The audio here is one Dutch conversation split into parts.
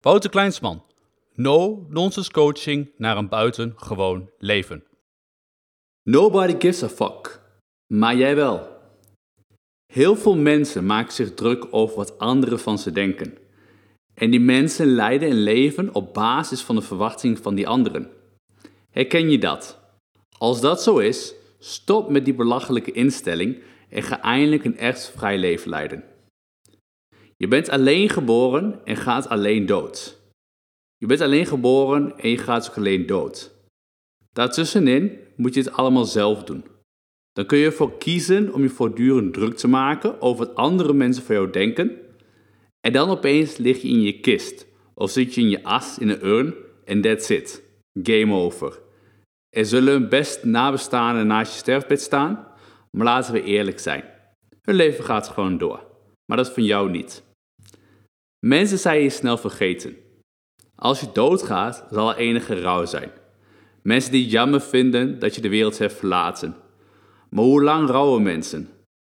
Wouter Kleinsman. No nonsense coaching naar een buitengewoon leven. Nobody gives a fuck. Maar jij wel. Heel veel mensen maken zich druk over wat anderen van ze denken. En die mensen leiden een leven op basis van de verwachting van die anderen. Herken je dat? Als dat zo is, stop met die belachelijke instelling en ga eindelijk een echt vrij leven leiden. Je bent alleen geboren en gaat alleen dood. Je bent alleen geboren en je gaat ook alleen dood. Daartussenin moet je het allemaal zelf doen. Dan kun je ervoor kiezen om je voortdurend druk te maken over wat andere mensen van jou denken. En dan opeens lig je in je kist of zit je in je as in een urn en that's it. Game over. Er zullen best nabestaanden naast je sterfbed staan, maar laten we eerlijk zijn. Hun leven gaat gewoon door, maar dat van jou niet. Mensen zijn je snel vergeten. Als je doodgaat, zal er enige rouw zijn. Mensen die jammer vinden dat je de wereld hebt verlaten. Maar hoe lang rouwen mensen?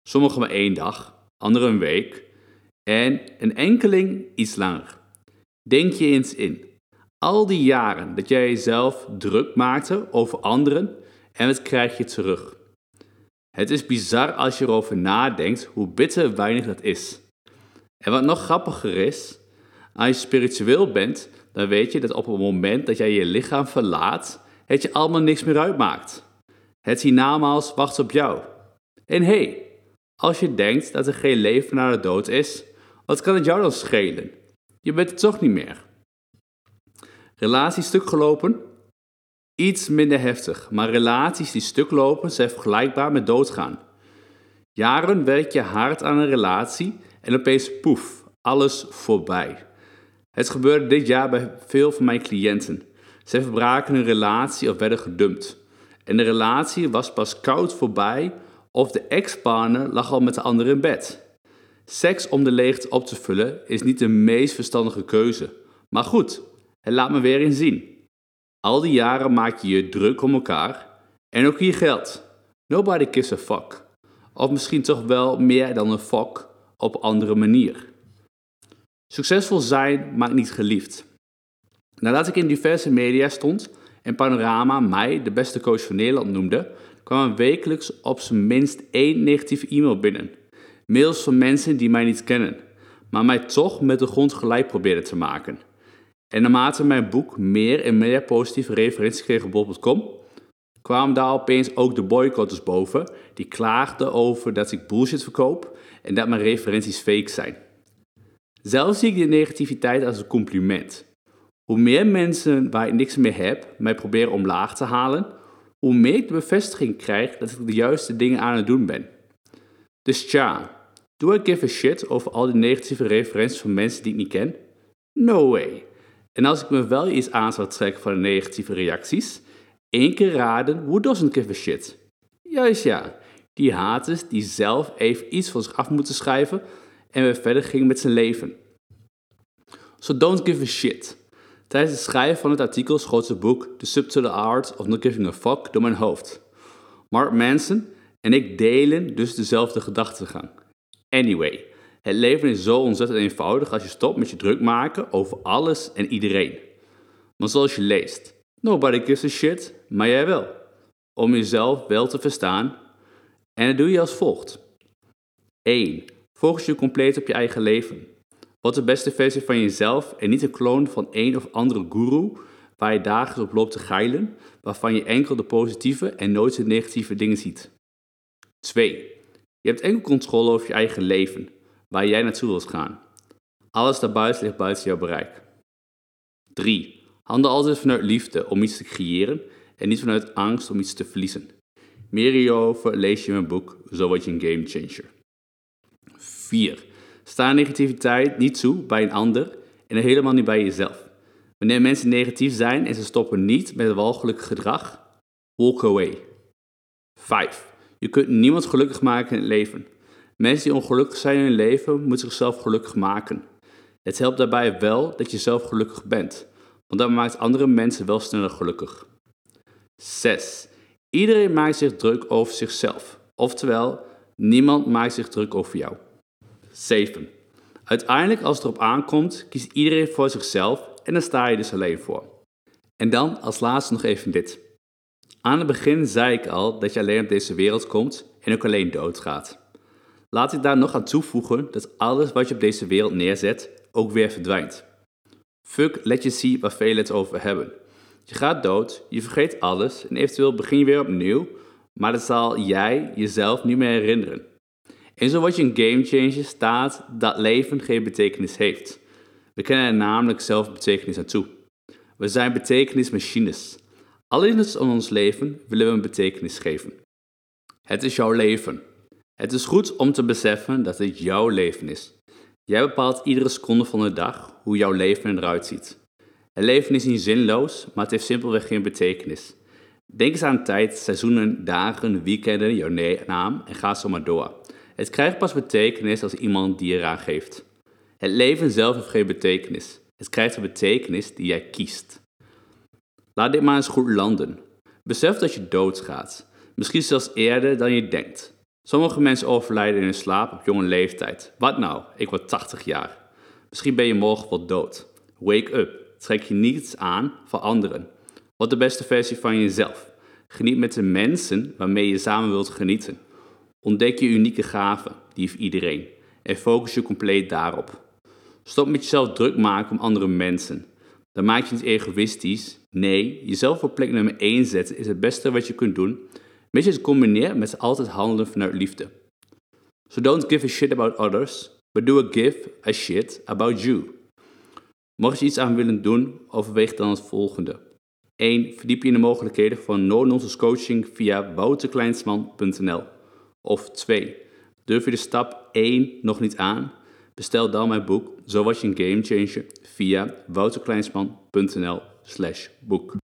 Sommigen maar één dag, anderen een week en een enkeling iets langer. Denk je eens in. Al die jaren dat jij jezelf druk maakte over anderen en wat krijg je terug? Het is bizar als je erover nadenkt hoe bitter weinig dat is. En wat nog grappiger is, als je spiritueel bent, dan weet je dat op het moment dat jij je lichaam verlaat, het je allemaal niks meer uitmaakt. Het hiernamaals wacht op jou. En hé, hey, als je denkt dat er geen leven na de dood is, wat kan het jou dan schelen? Je bent het toch niet meer. Relaties stuk gelopen? Iets minder heftig, maar relaties die stuk lopen zijn vergelijkbaar met doodgaan. Jaren werk je hard aan een relatie en opeens poef, alles voorbij. Het gebeurde dit jaar bij veel van mijn cliënten. Zij verbraken hun relatie of werden gedumpt. En de relatie was pas koud voorbij of de ex-partner lag al met de ander in bed. Seks om de leegte op te vullen is niet de meest verstandige keuze. Maar goed, het laat me weer eens zien. Al die jaren maak je je druk om elkaar en ook je geld. Nobody gives a fuck. Of misschien toch wel meer dan een fuck op andere manier. Succesvol zijn maakt niet geliefd. Nadat ik in diverse media stond en Panorama mij de beste coach van Nederland noemde, kwam er wekelijks op zijn minst één negatieve e-mail binnen. Mails van mensen die mij niet kennen, maar mij toch met de grond gelijk probeerden te maken. En naarmate mijn boek meer en meer positieve referenties kreeg op bol.com, kwamen daar opeens ook de boycotters boven, die klaagden over dat ik bullshit verkoop en dat mijn referenties fake zijn. Zelf zie ik de negativiteit als een compliment. Hoe meer mensen waar ik niks meer heb mij proberen omlaag te halen, hoe meer ik de bevestiging krijg dat ik de juiste dingen aan het doen ben. Dus tja, do I give a shit over al die negatieve referenties van mensen die ik niet ken? No way. En als ik me wel iets aan zou trekken van de negatieve reacties, één keer raden, who doesn't give a shit? Juist ja, die haters die zelf even iets van zich af moeten schrijven en weer verder ging met zijn leven. So don't give a shit. Tijdens het schrijven van het artikel schoot zijn boek The Subtle Art of Not Giving a Fuck door mijn hoofd. Mark Manson en ik delen dus dezelfde gedachtegang. Anyway, het leven is zo ontzettend eenvoudig als je stopt met je druk maken over alles en iedereen. Maar zoals je leest, nobody gives a shit, maar jij wel. Om jezelf wel te verstaan. En dat doe je als volgt. 1. Focus je compleet op je eigen leven. Wat de beste versie van jezelf en niet een kloon van een of andere guru waar je dagelijks op loopt te geilen, waarvan je enkel de positieve en nooit de negatieve dingen ziet. 2. Je hebt enkel controle over je eigen leven, waar jij naartoe wilt gaan. Alles daarbuiten ligt buiten jouw bereik. 3. Handel altijd vanuit liefde om iets te creëren en niet vanuit angst om iets te verliezen. Meer hierover lees je in mijn boek Zo word je een game changer. 4. Sta negativiteit niet toe bij een ander en helemaal niet bij jezelf. Wanneer mensen negatief zijn en ze stoppen niet met walgelijk gedrag, walk away. 5. Je kunt niemand gelukkig maken in het leven. Mensen die ongelukkig zijn in hun leven moeten zichzelf gelukkig maken. Het helpt daarbij wel dat je zelf gelukkig bent, want dat maakt andere mensen wel sneller gelukkig. 6. Iedereen maakt zich druk over zichzelf. Oftewel, niemand maakt zich druk over jou. 7. Uiteindelijk, als het erop aankomt, kiest iedereen voor zichzelf en dan sta je dus alleen voor. En dan als laatste nog even dit. Aan het begin zei ik al dat je alleen op deze wereld komt en ook alleen doodgaat. Laat ik daar nog aan toevoegen dat alles wat je op deze wereld neerzet ook weer verdwijnt. Fuck see waar velen het over hebben. Je gaat dood, je vergeet alles en eventueel begin je weer opnieuw, maar dat zal jij jezelf niet meer herinneren. En zo word je een gamechanger staat dat leven geen betekenis heeft. We kennen er namelijk zelf betekenis aan toe. We zijn betekenismachines. Alles in ons leven willen we een betekenis geven. Het is jouw leven. Het is goed om te beseffen dat het jouw leven is. Jij bepaalt iedere seconde van de dag hoe jouw leven eruit ziet. Het leven is niet zinloos, maar het heeft simpelweg geen betekenis. Denk eens aan tijd, seizoenen, dagen, weekenden, jouw naam en ga zo maar door. Het krijgt pas betekenis als iemand die eraan geeft. Het leven zelf heeft geen betekenis. Het krijgt een betekenis die jij kiest. Laat dit maar eens goed landen. Besef dat je doodgaat. Misschien zelfs eerder dan je denkt. Sommige mensen overlijden in hun slaap op jonge leeftijd. Wat nou? Ik word 80 jaar. Misschien ben je morgen wel dood. Wake up. Trek je niets aan voor anderen. Word de beste versie van jezelf. Geniet met de mensen waarmee je samen wilt genieten. Ontdek je unieke gaven, die heeft iedereen, en focus je compleet daarop. Stop met jezelf druk maken om andere mensen. Dan maak je niet egoïstisch. Nee, jezelf op plek nummer 1 zetten is het beste wat je kunt doen, het combineert met altijd handelen vanuit liefde. So don't give a shit about others, but do a give a shit about you. Mocht je iets aan willen doen, overweeg dan het volgende. 1. Verdiep je in de mogelijkheden van no-nonsense coaching via wouterkleinsman.nl. Of 2. Durf je de stap 1 nog niet aan? Bestel dan mijn boek Zo je een gamechanger via wouterkleinsman.nl slash boek.